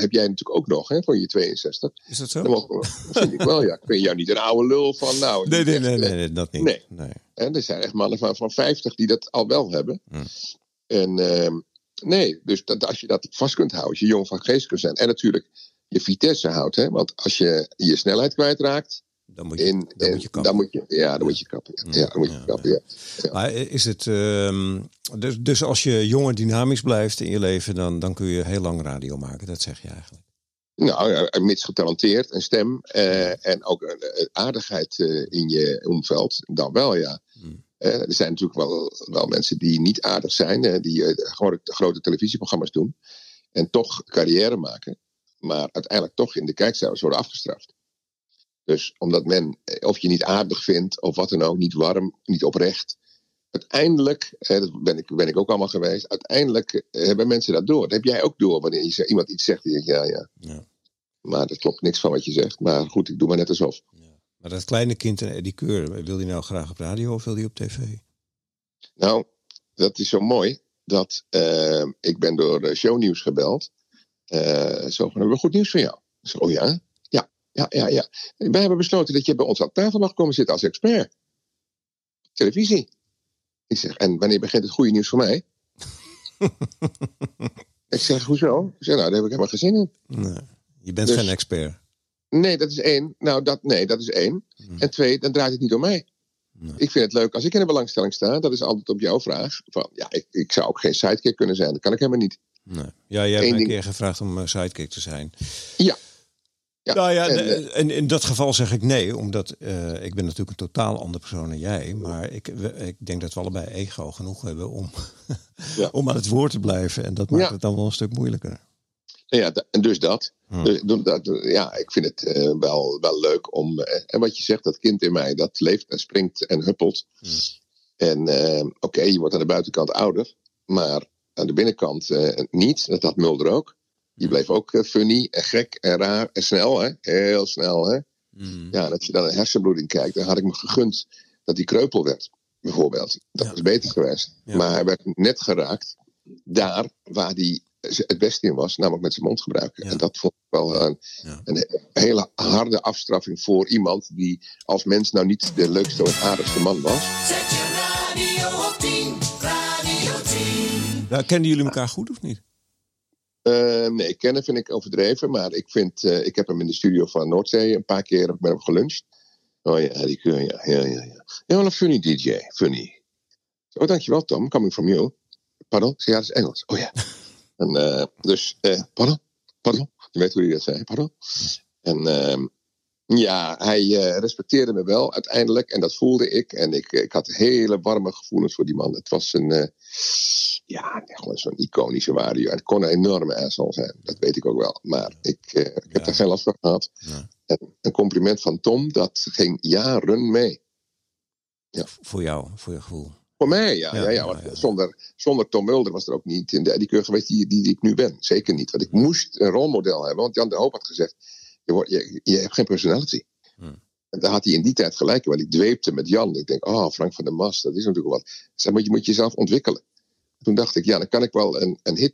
heb jij natuurlijk ook nog, hè, voor je 62. Is dat zo? Dat vind ik wel, ja. Ik vind jou niet een oude lul van, nou... Nee, nee, echt, nee, nee, nee, dat niet. Nee. Nee. Hè, er zijn echt mannen van, van 50 die dat al wel hebben. Hm. En ehm, nee, dus dat, als je dat vast kunt houden, als je jong van geest kunt zijn. En natuurlijk je vitesse houdt, hè. Want als je je snelheid kwijtraakt, Dan moet je, in, dan in- moet je kappen. dan moet je, ja, dan moet je kappen. Ja, dan moet je kappen, ja. Maar is het, ehm, dus, dus als je jong en dynamisch blijft in je leven, dan, dan kun je heel lang radio maken. Dat zeg je eigenlijk. Nou, ja, mits getalenteerd, een stem eh, en ook een, aardigheid eh, in je omveld, dan wel, ja. Hmm. Eh, er zijn natuurlijk wel, wel mensen die niet aardig zijn, eh, die eh, gewoon grote televisieprogramma's doen en toch carrière maken, maar uiteindelijk toch in de kijkcijfers worden afgestraft. Dus omdat men, eh, of je niet aardig vindt, of wat dan ook, niet warm, niet oprecht. Uiteindelijk, eh, dat ben ik, ben ik ook allemaal geweest, uiteindelijk eh, hebben mensen dat door. Dat heb jij ook door wanneer je, iemand iets zegt. Die denkt, ja, ja. Ja. Maar er klopt niks van wat je zegt. Maar goed, ik doe maar net alsof. Maar dat kleine kind en Eddie Keur, wil die nou graag op radio of wil die op tv? Nou, dat is zo mooi. Dat eh, ik ben door eh, shownieuws gebeld. Eh, zo van, hebben we goed nieuws voor jou? Ik zeg, oh ja? Ja, ja, ja, ja. Wij hebben besloten dat je bij ons aan tafel mag komen zitten als expert. Televisie. Ik zeg, en wanneer begint het goede nieuws voor mij? ik zeg, hoezo? Ik zeg, nou, daar heb ik helemaal geen zin in. Nee. Je bent Dus- geen expert. Nee, dat is één. Nou, dat, nee, dat is één. En twee, dan draait het niet om mij. Nee. Ik vind het leuk als ik in de belangstelling sta. Dat is altijd op jouw vraag. Van, ja, ik, ik zou ook geen sidekick kunnen zijn. Dat kan ik helemaal niet. Nee. Ja, jij hebt me een keer gevraagd om eh, sidekick te zijn. Ja, Ja, Nou ja, en, eh, en in dat geval zeg ik nee, omdat eh, ik ben natuurlijk een totaal andere persoon dan jij. Maar ik, we- ik denk dat we allebei ego genoeg hebben om, Ja. om aan het woord te blijven. En dat maakt Ja. het dan wel een stuk moeilijker. Ja, en dus dat. Hmm. Dus, dat- ja, ik vind het wel, wel leuk om. en wat je zegt, dat kind in mij, dat leeft en springt en huppelt. Hmm. En oké, je wordt aan de buitenkant ouder, maar aan de binnenkant eh, niet. Dat had Mulder ook. Die bleef ook eh, funny en gek en raar en snel, hè? Heel snel, hè? Hmm. Ja, als je dan naar hersenbloeding kijkt, dan had ik me gegund dat hij kreupel werd, bijvoorbeeld. Dat Ja. was beter geweest. Ja. Maar hij werd net geraakt daar waar hij het beste in was, namelijk met zijn mond gebruiken. Ja. En dat vond ik wel een, Ja. een hele harde afstraffing voor iemand die als mens nou niet de leukste of aardigste man was. Nou, kenden jullie elkaar goed of niet? Eh, nee, kennen vind ik overdreven, maar ik vind, eh, ik heb hem in de studio van Noordzee een paar keer met hem geluncht. Oh ja, die kun ja, ja, ja, ja. Ja, wel een funny DJ, funny. Oh, dankjewel Tom, coming from you. Pardon? Ja, dat is Engels. Oh ja. En, eh, dus, eh, pardon? Pardon? Je weet hoe hij dat zei, pardon? En ehm, ja, hij eh, respecteerde me wel uiteindelijk en dat voelde ik. En ik, ik had hele warme gevoelens voor die man. Het was een, eh, ja, gewoon zo'n iconische waarde. En het kon een enorme asshole zijn, dat weet ik ook wel. Maar ik, eh, ik heb Ja. daar geen last van gehad. Ja. En een compliment van Tom, dat ging jaren mee. Voor jou, voor je gevoel. Voor mij, ja. Ja, ja, ja, ja, want ja. Zonder, zonder Tom Mulder was er ook niet in de Eddie geweest die, die, die ik nu ben. Zeker niet. Want ik moest een rolmodel hebben. Want Jan de Hoop had gezegd, je, wordt, je, je hebt geen personality. Hmm. En daar had hij in die tijd gelijk. Want ik dweepte met Jan. Ik denk, oh, Frank van der Mas, dat is natuurlijk wat. Zeg, maar je moet jezelf ontwikkelen. Toen dacht ik, ja, dan kan ik wel een, een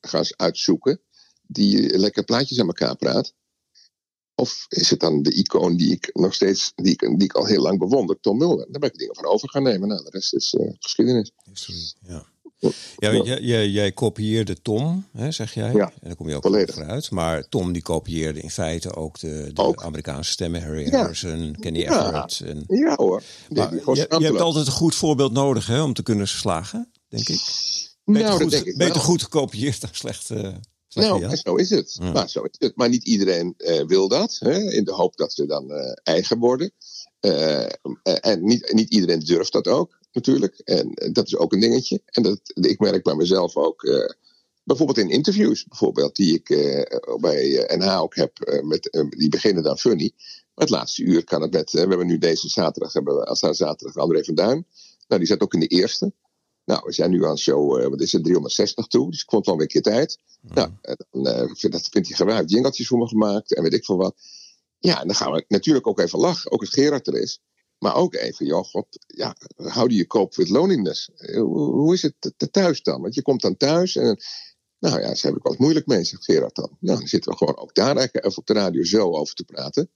gaan uitzoeken. Die lekker plaatjes aan elkaar praat. Of is het dan de icoon die ik nog steeds, die ik, die ik al heel lang bewonder, Tom Mulder? Daar ben ik dingen van over gaan nemen. Nou, de rest is eh, geschiedenis. History, ja. Ja, want jij, kopieerde Tom, hè, zeg jij. Ja, en daar kom je ook volledig. vooruit. Maar Tom die kopieerde in feite ook de, de Ook. Amerikaanse stemmen. Harry Ja. Harrison, Kenny Ja. Everett. En, Ja hoor. Maar je, hebt altijd een goed voorbeeld nodig hè, om te kunnen slagen, denk ik. Beter, nou, goed, ik beter wel. goed gekopieerd dan slecht, slecht Nou, zo is het. Ja. Maar, zo is het. maar niet iedereen eh, wil dat. Hè, in de hoop dat ze dan eh, eigen worden. En niet, niet iedereen durft dat ook, natuurlijk. En eh, dat is ook een dingetje. En dat, ik merk bij mezelf ook. eh, bijvoorbeeld in interviews, bijvoorbeeld, die ik eh, bij NH ook heb. met, die beginnen dan funny. Maar het laatste uur kan het met. we hebben nu deze zaterdag, hebben we, als zaterdag André van Duin. Nou, die zat ook in de eerste. Nou, we zijn nu aan show, wat is het, 360 toe. Dus ik vond wel weer een keer tijd. Nou, en dan, vind- dat vindt hij geweldig. Jingeltjes voor me gemaakt en weet ik veel wat. Ja, en dan gaan we natuurlijk ook even lachen. Ook als Gerard er is. Maar ook even, joh, god, ja, you cope with loneliness? Eh, Hoe, is het thuis dan? Want je komt dan thuis en, nou ja, ze heb ik eens moeilijk mee, zegt Gerard dan. Nou, dan zitten we gewoon ook daar even op de radio zo over te praten.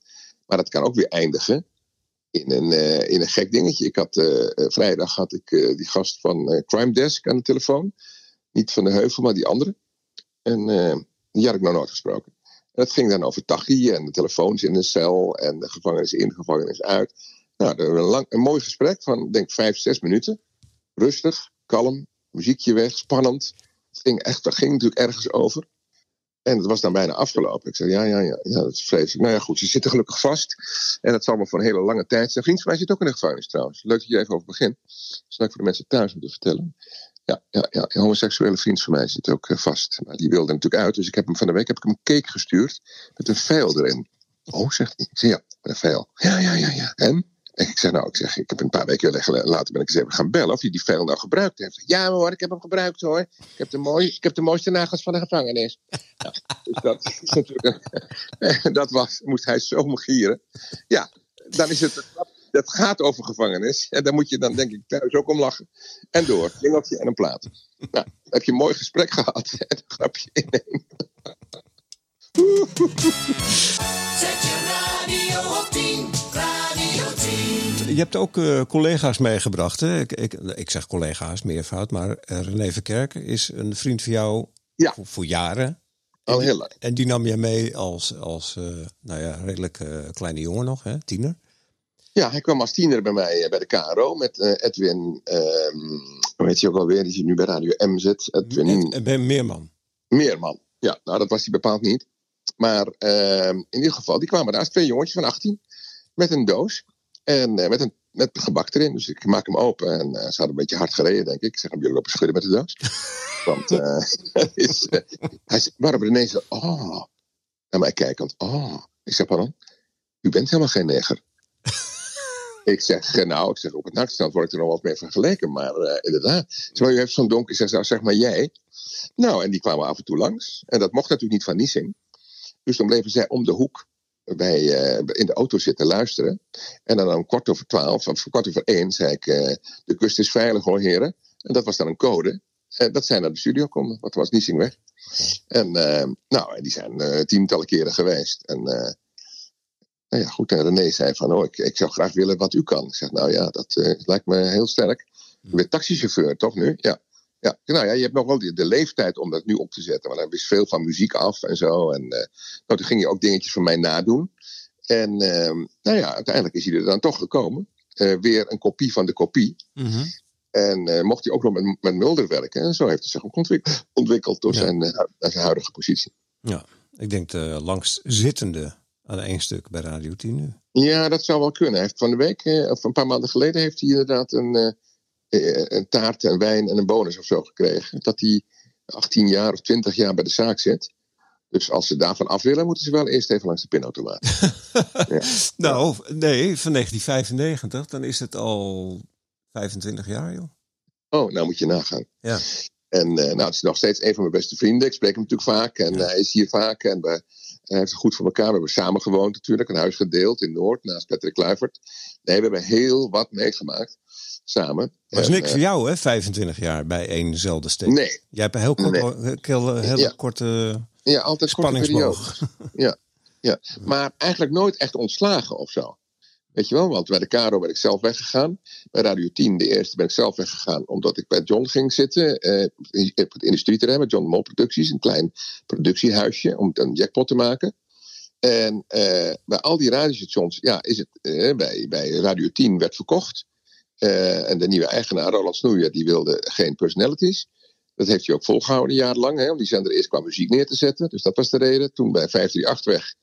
Maar dat kan ook weer eindigen in een, eh, in een gek dingetje. Ik had, eh, vrijdag had ik die gast van Crime Desk aan de telefoon. Niet van de Heuvel, maar die andere. En die had ik nog nooit gesproken. En dat ging dan over Tachi en de telefoons in de cel en de gevangenis in, de gevangenis uit. Nou, een, lang, een mooi gesprek van, denk vijf, zes minuten. Rustig, kalm, muziekje weg, spannend. Het ging echt, ging natuurlijk ergens over. En het was dan bijna afgelopen. Ik zei, ja, ja, ja, ja, dat is vreselijk. Nou ja, goed, ze zitten gelukkig vast. En dat zal maar voor een hele lange tijd zijn. Vriend van mij zit ook in de gevangenis trouwens. Leuk dat je even over begint. Ik voor de mensen thuis moeten vertellen. Ja, ja, ja, homoseksuele vriend van mij zit ook eh, vast. Maar die wilde natuurlijk uit. Dus ik heb hem van de week heb ik hem een cake gestuurd. Met een veil erin. Oh, zegt hij. Ik ja, met een veil. Ja, ja, ja, ja. En? En ik zeg, nou, ik zeg, ik heb een paar weken later ben ik eens even gaan bellen of hij die veil nou gebruikt heeft. Ja hoor, ik heb hem gebruikt hoor. Ik heb de, mooi, ik heb de mooiste nagels van de gevangenis. Ja, dus dat dat was, moest hij zo gieren. Ja, dan is het, dat gaat over gevangenis. En daar moet je dan denk ik thuis ook om lachen. En door, jingeltje en een plaat. Nou, heb je een mooi gesprek gehad en een grapje innemen. Zet je radio op 10, radio 10. Je hebt ook eh, collega's meegebracht. Hè? Ik, ik, ik zeg collega's, meervoud. Maar eh, René Verkerk is een vriend van jou Ja. voor, voor jaren. Al heel lang. En die nam jij mee als, als eh, nou ja, redelijk kleine jongen nog, hè? tiener. Ja, hij kwam als tiener bij mij bij de KRO met Edwin, ehm hoe heet hij ook alweer, die zit nu bij Radio M zit. Edwin En, ben Meerman. Meerman. Ja, nou dat was hij bepaald niet. Maar ehm, in ieder geval, die kwamen daar, twee jongetjes van 18, met een doos. En eh, met, een, met gebak erin. Dus ik maak hem open en eh, ze hadden een beetje hard gereden, denk ik. Ik zeg, hebben jullie lopen schudden met de doos? Want eh, is, hij René zo, oh, naar mij kijkend, oh. Ik zeg, pardon, u bent helemaal geen neger. ik zeg, nou, ik zeg, op het nachtstand word ik er nog wel eens mee vergeleken. Maar inderdaad, maar u heeft zo'n donker, ik zeg, nou, zeg maar jij. Nou, en die kwamen af en toe langs. En dat mocht natuurlijk niet van Niesing. Dus dan bleven zij om de hoek bij, eh, in de auto zitten luisteren. En dan om kwart over twaalf, of kwart over één, zei ik: eh, De kust is veilig hoor, heren. En dat was dan een code. En dat zij naar de studio konden, want er was Niesing weg. En eh, nou, die zijn eh, tientallen keren geweest. En eh, nou ja, goed. En René zei van, oh, ik, ik zou graag willen wat u kan. Ik zeg, nou ja, dat eh, lijkt me heel sterk. U bent taxichauffeur, toch nu? Ja. Ja, nou ja, je hebt nog wel de, de leeftijd om dat nu op te zetten. Want hij wist veel van muziek af en zo. En eh, nou, toen ging je ook dingetjes van mij nadoen. En ehm, nou ja, uiteindelijk is hij er dan toch gekomen. Eh, weer een kopie van de kopie. Mhm. En eh, mocht hij ook nog met, met Mulder werken. En zo heeft hij zich ook ontwik- ontwikkeld door Ja. zijn, huidige positie. Ja, ik denk de langst zittende aan één stuk bij Radio 10 nu. Ja, dat zou wel kunnen. Hij heeft van de week, of een paar maanden geleden, heeft hij inderdaad een, een taart, een wijn en een bonus of zo gekregen. Dat hij 18 jaar of 20 jaar bij de zaak zit. Dus als ze daarvan af willen, moeten ze wel eerst even langs de pinautomaat. ja. Nou, nee, van 1995, dan is het al 25 jaar, joh. Oh, nou moet je nagaan. Ja. En eh, nou, het is nog steeds een van mijn beste vrienden. Ik spreek hem natuurlijk vaak en Ja. hij is hier vaak. En we, hij heeft het goed voor elkaar. We hebben samen gewoond natuurlijk. Een huis gedeeld in Noord naast Patrick Kluivert. Nee, we hebben heel wat meegemaakt samen. Was En, niks eh, voor jou, hè? 25 jaar bij éénzelfde steek. Nee, Jij hebt een heel kort, Nee. heel, Ja. korte ja, altijd korte spanningsboog. Ja, ja. Maar eigenlijk nooit echt ontslagen of zo. Weet je wel, want bij de Caro ben ik zelf weggegaan. Bij Radio 10, de eerste, ben ik zelf weggegaan omdat ik bij John ging zitten. eh, in op het industrieterrein met John Mol Producties. Een klein productiehuisje om een jackpot te maken. En eh, bij al die radiostations, ja, is het eh, bij, bij Radio 10 werd verkocht. Eh, en de nieuwe eigenaar, Roland Snoeier, die wilde geen personalities. Dat heeft hij ook volgehouden jarenlang, hè, om die zender eerst qua muziek neer te zetten. Dus dat was de reden. Toen bij 538 weg,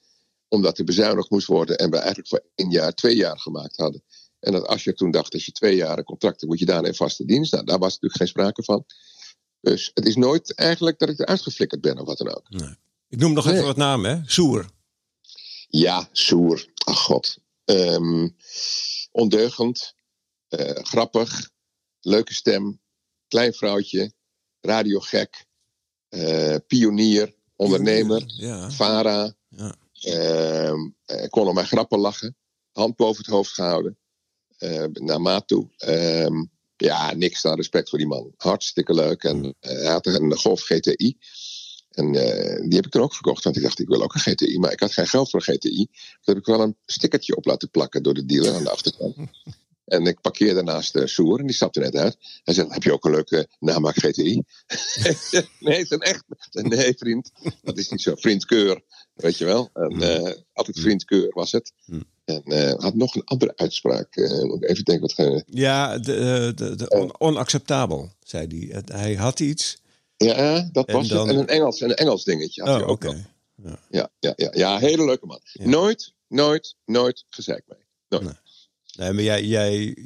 omdat er bezuinigd moest worden. En we eigenlijk voor één jaar, twee jaar gemaakt hadden. En dat als je toen dacht, als je twee jaar een contract hebt, moet je daarna in vaste dienst. Nou, daar was natuurlijk geen sprake van. Dus het is nooit eigenlijk dat ik eruit geflikkerd ben of wat dan ook. Ik noem nog Nee. even wat namen, hè? Soer. Ja, soer. Ach god. Ehm, ondeugend. Eh, grappig. Leuke stem. Klein vrouwtje. Radiogek. eh pionier. Ondernemer. Vara. Ja. Ehm, eh, kon om mijn grappen lachen. Hand boven het hoofd gehouden. eh, naar maat toe. Ehm, ja, niks dan respect voor die man. Hartstikke leuk. En hij had een Golf GTI. En die heb ik toen ook gekocht. Want ik dacht, ik wil ook een GTI. Maar ik had geen geld voor een GTI. Toen heb ik wel een stickertje op laten plakken door de dealer aan de achterkant. En ik parkeerde naast de Soer en die stapte net uit. Hij zegt, heb je ook een leuke namaak GTI? nee, is een echt. Nee, vriend. Dat is niet zo. Vriendkeur, weet je wel. En, eh, altijd vriendkeur was het. Hmm. En eh, had nog een andere uitspraak. Eh, even denken wat... ge- Ja, de, eh, de, de on- onacceptabel, zei hij. Hij had iets. Ja, dat En was dan- het. En een Engels, een Engels dingetje had Oh, hij oké. ook nog. Ja, ja, ja, ja, hele leuke man. Ja. Nooit, nooit, nooit gezeikt mee. Nooit. Nee. Nee, maar jij, jij,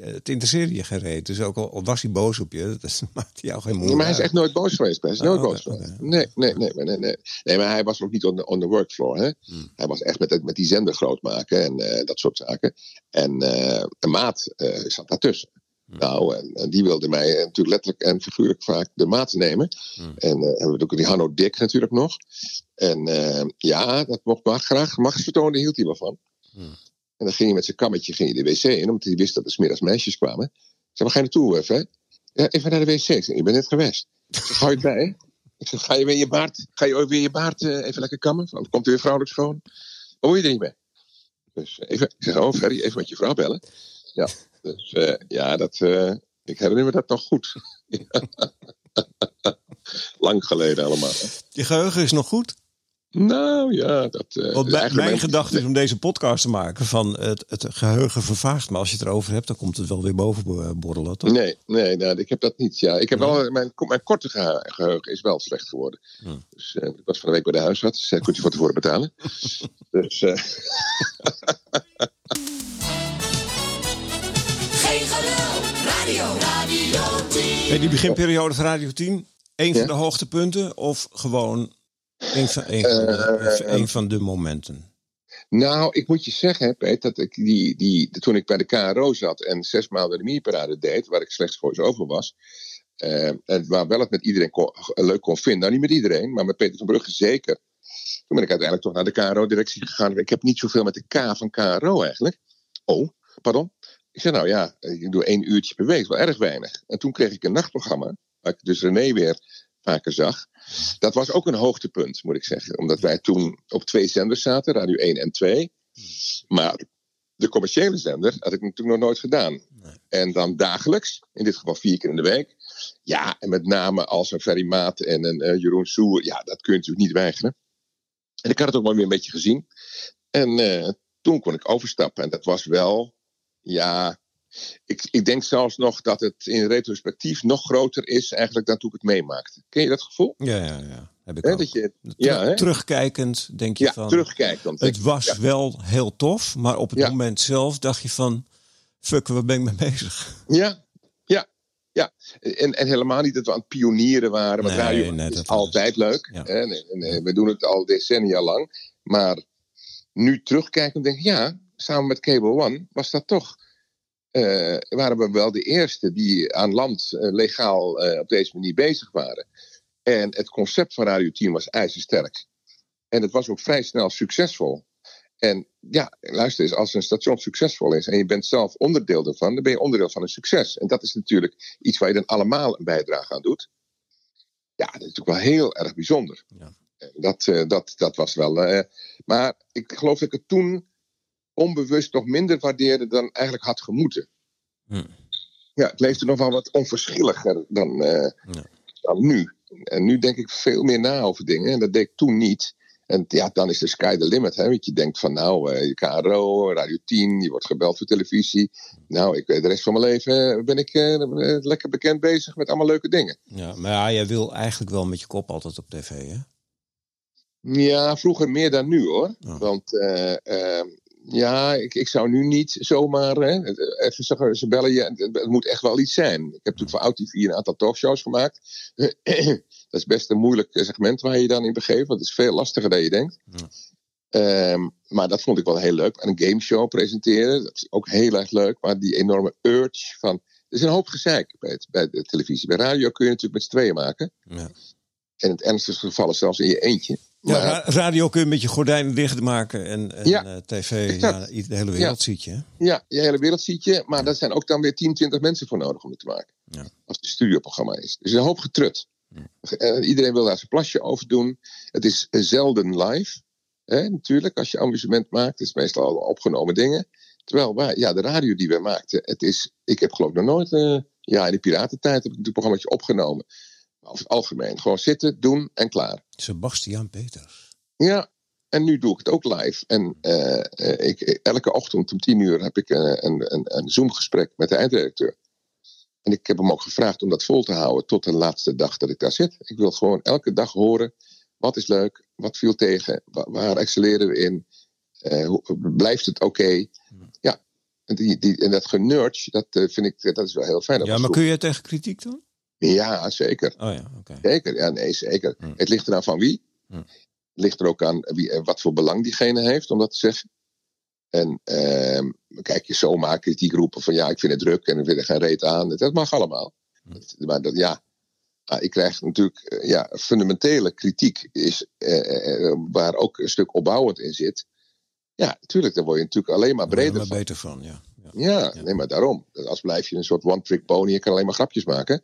het interesseerde je geen reet. Dus ook al, was hij boos op je, dat maakte jou geen moeite. maar hij is echt nooit boos geweest. Hij is nooit Oh, boos geweest. Nee, nee, nee, nee, nee, maar hij was ook niet on the, on the workfloor. Hè? Hmm. Hij was echt met, met die zender groot maken en eh, dat soort zaken. En eh, een maat eh, zat daartussen. Hmm. Nou, en, die wilde mij eh, natuurlijk letterlijk en figuurlijk vaak de maat nemen. Hmm. En eh hebben we ook die Hanno Dick natuurlijk nog. En eh, ja, dat mocht maar graag. Machtsvertonen hield hij wel van. En dan ging hij met zijn kammetje ging hij de wc in, omdat hij wist dat er smiddags meisjes kwamen. Ik zei, waar ga je naartoe, even? hè? Ja, even naar de wc. Ik zei, je bent net geweest. Ik zeg, hou je bij? Ik zeg, ga je weer je baard, ga je weer je baard eh, even lekker kammen? Komt er weer vrouwelijk schoon. Wat moet je er niet mee? Dus even, ik zeg, oh Ferry, even met je vrouw bellen. Ja, dus eh, ja, dat, eh, ik herinner me dat nog goed. Lang geleden allemaal. hè. Je geheugen is nog goed? Nou ja, dat... eh, Want mijn, gedachte is om deze podcast te maken van het, het geheugen vervaagt. Maar als je het erover hebt, dan komt het wel weer boven bo- borrelen, toch? Nee, nee nou, ik heb dat niet. Ja. Ik heb wel, mijn, mijn korte gehe- geheugen is wel slecht geworden. Hm. Dus, eh, ik was van de week bij de huisarts. Zei, kunt u van tevoren betalen? dus eh, Geen gelul, radio, radio 10. Hey, die beginperiode van Radio 10, een Ja. van de hoogtepunten of gewoon een van, een van, de, Eh, een van de momenten? nou, ik moet je zeggen, Peet, dat ik die, die, toen ik bij de KRO zat en zes maanden de mierparade deed, waar ik slechts voor over was, eh, en waar wel het met iedereen kon- leuk kon vinden. Nou, niet met iedereen, maar met Peter van Brugge zeker. Toen ben ik uiteindelijk toch naar de KRO-directie gegaan. Ik heb niet zoveel met de K van KRO eigenlijk. Oh, pardon. Ik zei, nou ja, ik doe één uurtje per week, wel erg weinig. En toen kreeg ik een nachtprogramma, waar ik dus René weer vaker zag. Dat was ook een hoogtepunt, moet ik zeggen. Omdat wij toen op twee zenders zaten, Radio 1 en 2. Maar de commerciële zender had ik natuurlijk nog nooit gedaan. En dan dagelijks, in dit geval vier keer in de week. Ja, en met name als een Ferry Maat en een eh, Jeroen Soer. Ja, dat kun je natuurlijk niet weigeren. En ik had het ook wel weer een beetje gezien. En eh, toen kon ik overstappen. En dat was wel, ja... Ik, ik denk zelfs nog dat het in retrospectief nog groter is eigenlijk dan toen ik het meemaakte. Ken je dat gevoel? Ja, ja, ja. Heb ik ook. dat je, ja? Terugkijkend denk je ja, van... denk Het was ja. wel heel tof, maar op het Ja. moment zelf dacht je van... Fuck, waar ben ik mee bezig? Ja, ja, ja. En, en helemaal niet dat we aan het pionieren waren. Want Nee, radio nee, is altijd leuk. En, en, we doen het al decennia lang. Maar nu terugkijken en denk ik, ja, samen met Cable One was dat toch... eh, waren we wel de eerste die aan land eh, legaal eh, op deze manier bezig waren. En het concept van Radio 10 was ijzersterk. En het was ook vrij snel succesvol. En ja, luister eens, als een station succesvol is en je bent zelf onderdeel ervan, dan ben je onderdeel van een succes. En dat is natuurlijk iets waar je dan allemaal een bijdrage aan doet. Ja, dat is natuurlijk wel heel erg bijzonder. Ja. Dat, dat, dat was wel. maar ik geloof dat ik het toen onbewust nog minder waardeerde dan eigenlijk had gemoeten. Hm. Ja, het leefde nog wel wat onverschilliger dan, eh, Ja. dan nu. En nu denk ik veel meer na over dingen. En dat deed ik toen niet. En ja, dan is de sky the limit. Hè? Want je denkt van nou, eh, KRO, Radio 10, je wordt gebeld voor televisie. Nou, ik, weet de rest van mijn leven ben ik eh, eh, lekker bekend bezig met allemaal leuke dingen. Ja, maar ja, jij wil eigenlijk wel met je kop altijd op tv, hè? Ja, vroeger meer dan nu hoor. Ja. Want eh, eh, ja, ik, ik zou nu niet zomaar. Hè, even zeggen, ze bellen je. Het, moet echt wel iets zijn. Ik heb natuurlijk voor OutTV een aantal talkshows gemaakt. dat is best een moeilijk segment waar je je dan in begeeft. Want het is veel lastiger dan je denkt. Ja. Ehm, maar dat vond ik wel heel leuk. En een gameshow presenteren, dat is ook heel erg leuk. Maar die enorme urge van. Er is een hoop gezeik bij, het- bij de televisie. Bij radio kun je natuurlijk met z'n tweeën maken. Ja. En in het ernstigste geval zelfs in je eentje. Ja, Maar- radio kun je met je gordijnen dicht maken en, en Ja, eh, tv, ja, de hele wereld ziet je. hè? Ja, je hele wereld ziet je. Maar daar zijn ook dan weer 10, 20 mensen voor nodig om het te maken. Ja. Als het een studioprogramma is. Dus een hoop getrut. Eh, iedereen wil daar zijn plasje over doen. Het is eh, zelden live. Hè, natuurlijk, als je amusement maakt. Het is meestal al opgenomen dingen. Terwijl wij, ja, de radio die we maakten. Het is, ik heb geloof ik nog nooit. ja, in de piratentijd heb ik een programma opgenomen. Over het algemeen. Gewoon zitten, doen en klaar. Sebastiaan Peters. Ja, en nu doe ik het ook live. En eh, eh, ik, elke ochtend om tien uur heb ik eh, een, een, een Zoom-gesprek met de eindredacteur. En ik heb hem ook gevraagd om dat vol te houden tot de laatste dag dat ik daar zit. Ik wil gewoon elke dag horen, wat is leuk, wat viel tegen, waar, waar excelleren we in, eh, hoe, blijft het oké? Ja, en, die, die, en dat genurge, dat eh, vind ik, dat is wel heel fijn. Ja, maar kun je tegen kritiek dan? Ja, zeker. Oh ja. Zeker, ja, nee, zeker. Hm. Het ligt eraan van wie. Hm. Het ligt er ook aan wie, eh, wat voor belang diegene heeft om dat te zeggen. En ehm, kijk, je zomaar kritiek roepen van ja, ik vind het druk en ik vind er geen reet aan. Dat mag allemaal. Hm. Dat- maar dat, ja, ah, ik krijg natuurlijk eh, ja, fundamentele kritiek is, eh, waar ook een stuk opbouwend in zit. Ja, natuurlijk, daar word je natuurlijk alleen maar breder maar van. beter van, ja. ja. Ja, Ja. nee, maar daarom. Als blijf je een soort one-trick pony, je kan alleen maar grapjes maken.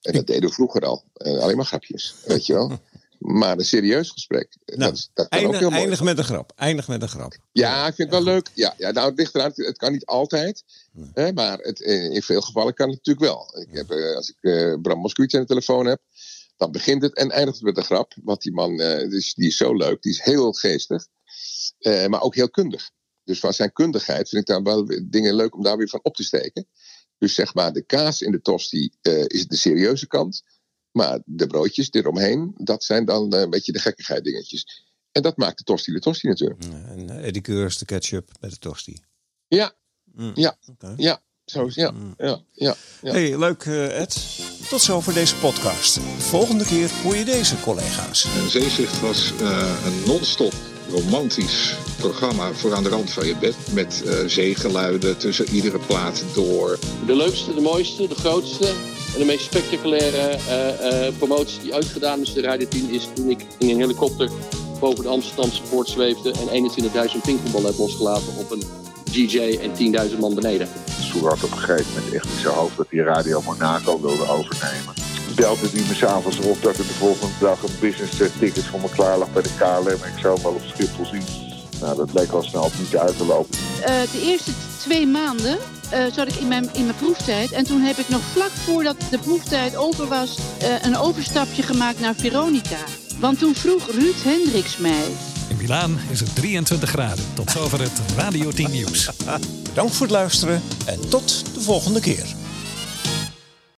En dat deden we vroeger al. Eh, alleen maar grapjes, weet je wel. Maar een serieus gesprek, eh, Nou, dat, dat kan ook Eindig, heel mooi eindig met een grap. Eindig met een grap. Ja, ik vind het wel leuk. Ja, ja, nou, het ligt eraan. Het kan niet altijd. Nee. Hè, maar het, eh, in veel gevallen kan het natuurlijk wel. Ik heb, als ik Bram Moskowitz aan de telefoon heb, Dan begint het en eindigt het met een grap. Want die man dus, die is zo leuk, die is heel geestig, maar ook heel kundig. Dus van zijn kundigheid vind ik daar wel dingen leuk om daar weer van op te steken. Dus zeg maar, de kaas in de tosti eh, is de serieuze kant. Maar de broodjes eromheen, dat zijn dan eh, een beetje de gekkigheid dingetjes. En dat maakt de tosti de tosti natuurlijk. En uh, de ketchup met de tosti. Ja, Mm. ja, ja. Zo is ja, Mm. ja, ja. ja. Hey, leuk eh, Ed. Tot zover deze podcast. Volgende keer hoor je deze collega's. En Zeezicht was eh, een non-stop romantisch programma voor aan de rand van je bed. Met eh, zeegeluiden tussen iedere plaat door. De leukste, de mooiste, de grootste en de meest spectaculaire eh, eh, promotie die ooit gedaan is de Radio 10 is toen ik in een helikopter boven de Amsterdamse poort zweefde en 21.000 pingpongballen heb losgelaten op een DJ en 10.000 man beneden. Soer had op een gegeven moment echt in zijn hoofd dat hij Radio Monaco wilde overnemen. Belde hij me s'avonds op dat er de volgende dag een business eh, ticket voor me klaar lag bij de KLM. Ik zou hem wel op Schiphol zien. Nou, dat leek al snel niet uit te lopen. Eh, de eerste twee maanden eh, zat ik in mijn, in mijn proeftijd. En toen heb ik nog vlak voordat de proeftijd over was... eh, een overstapje gemaakt naar Veronica. Want toen vroeg Ruud Hendricks mij... In Milaan is het 23 graden. Tot zover het Radio 10 nieuws. Bedankt voor het luisteren en tot de volgende keer.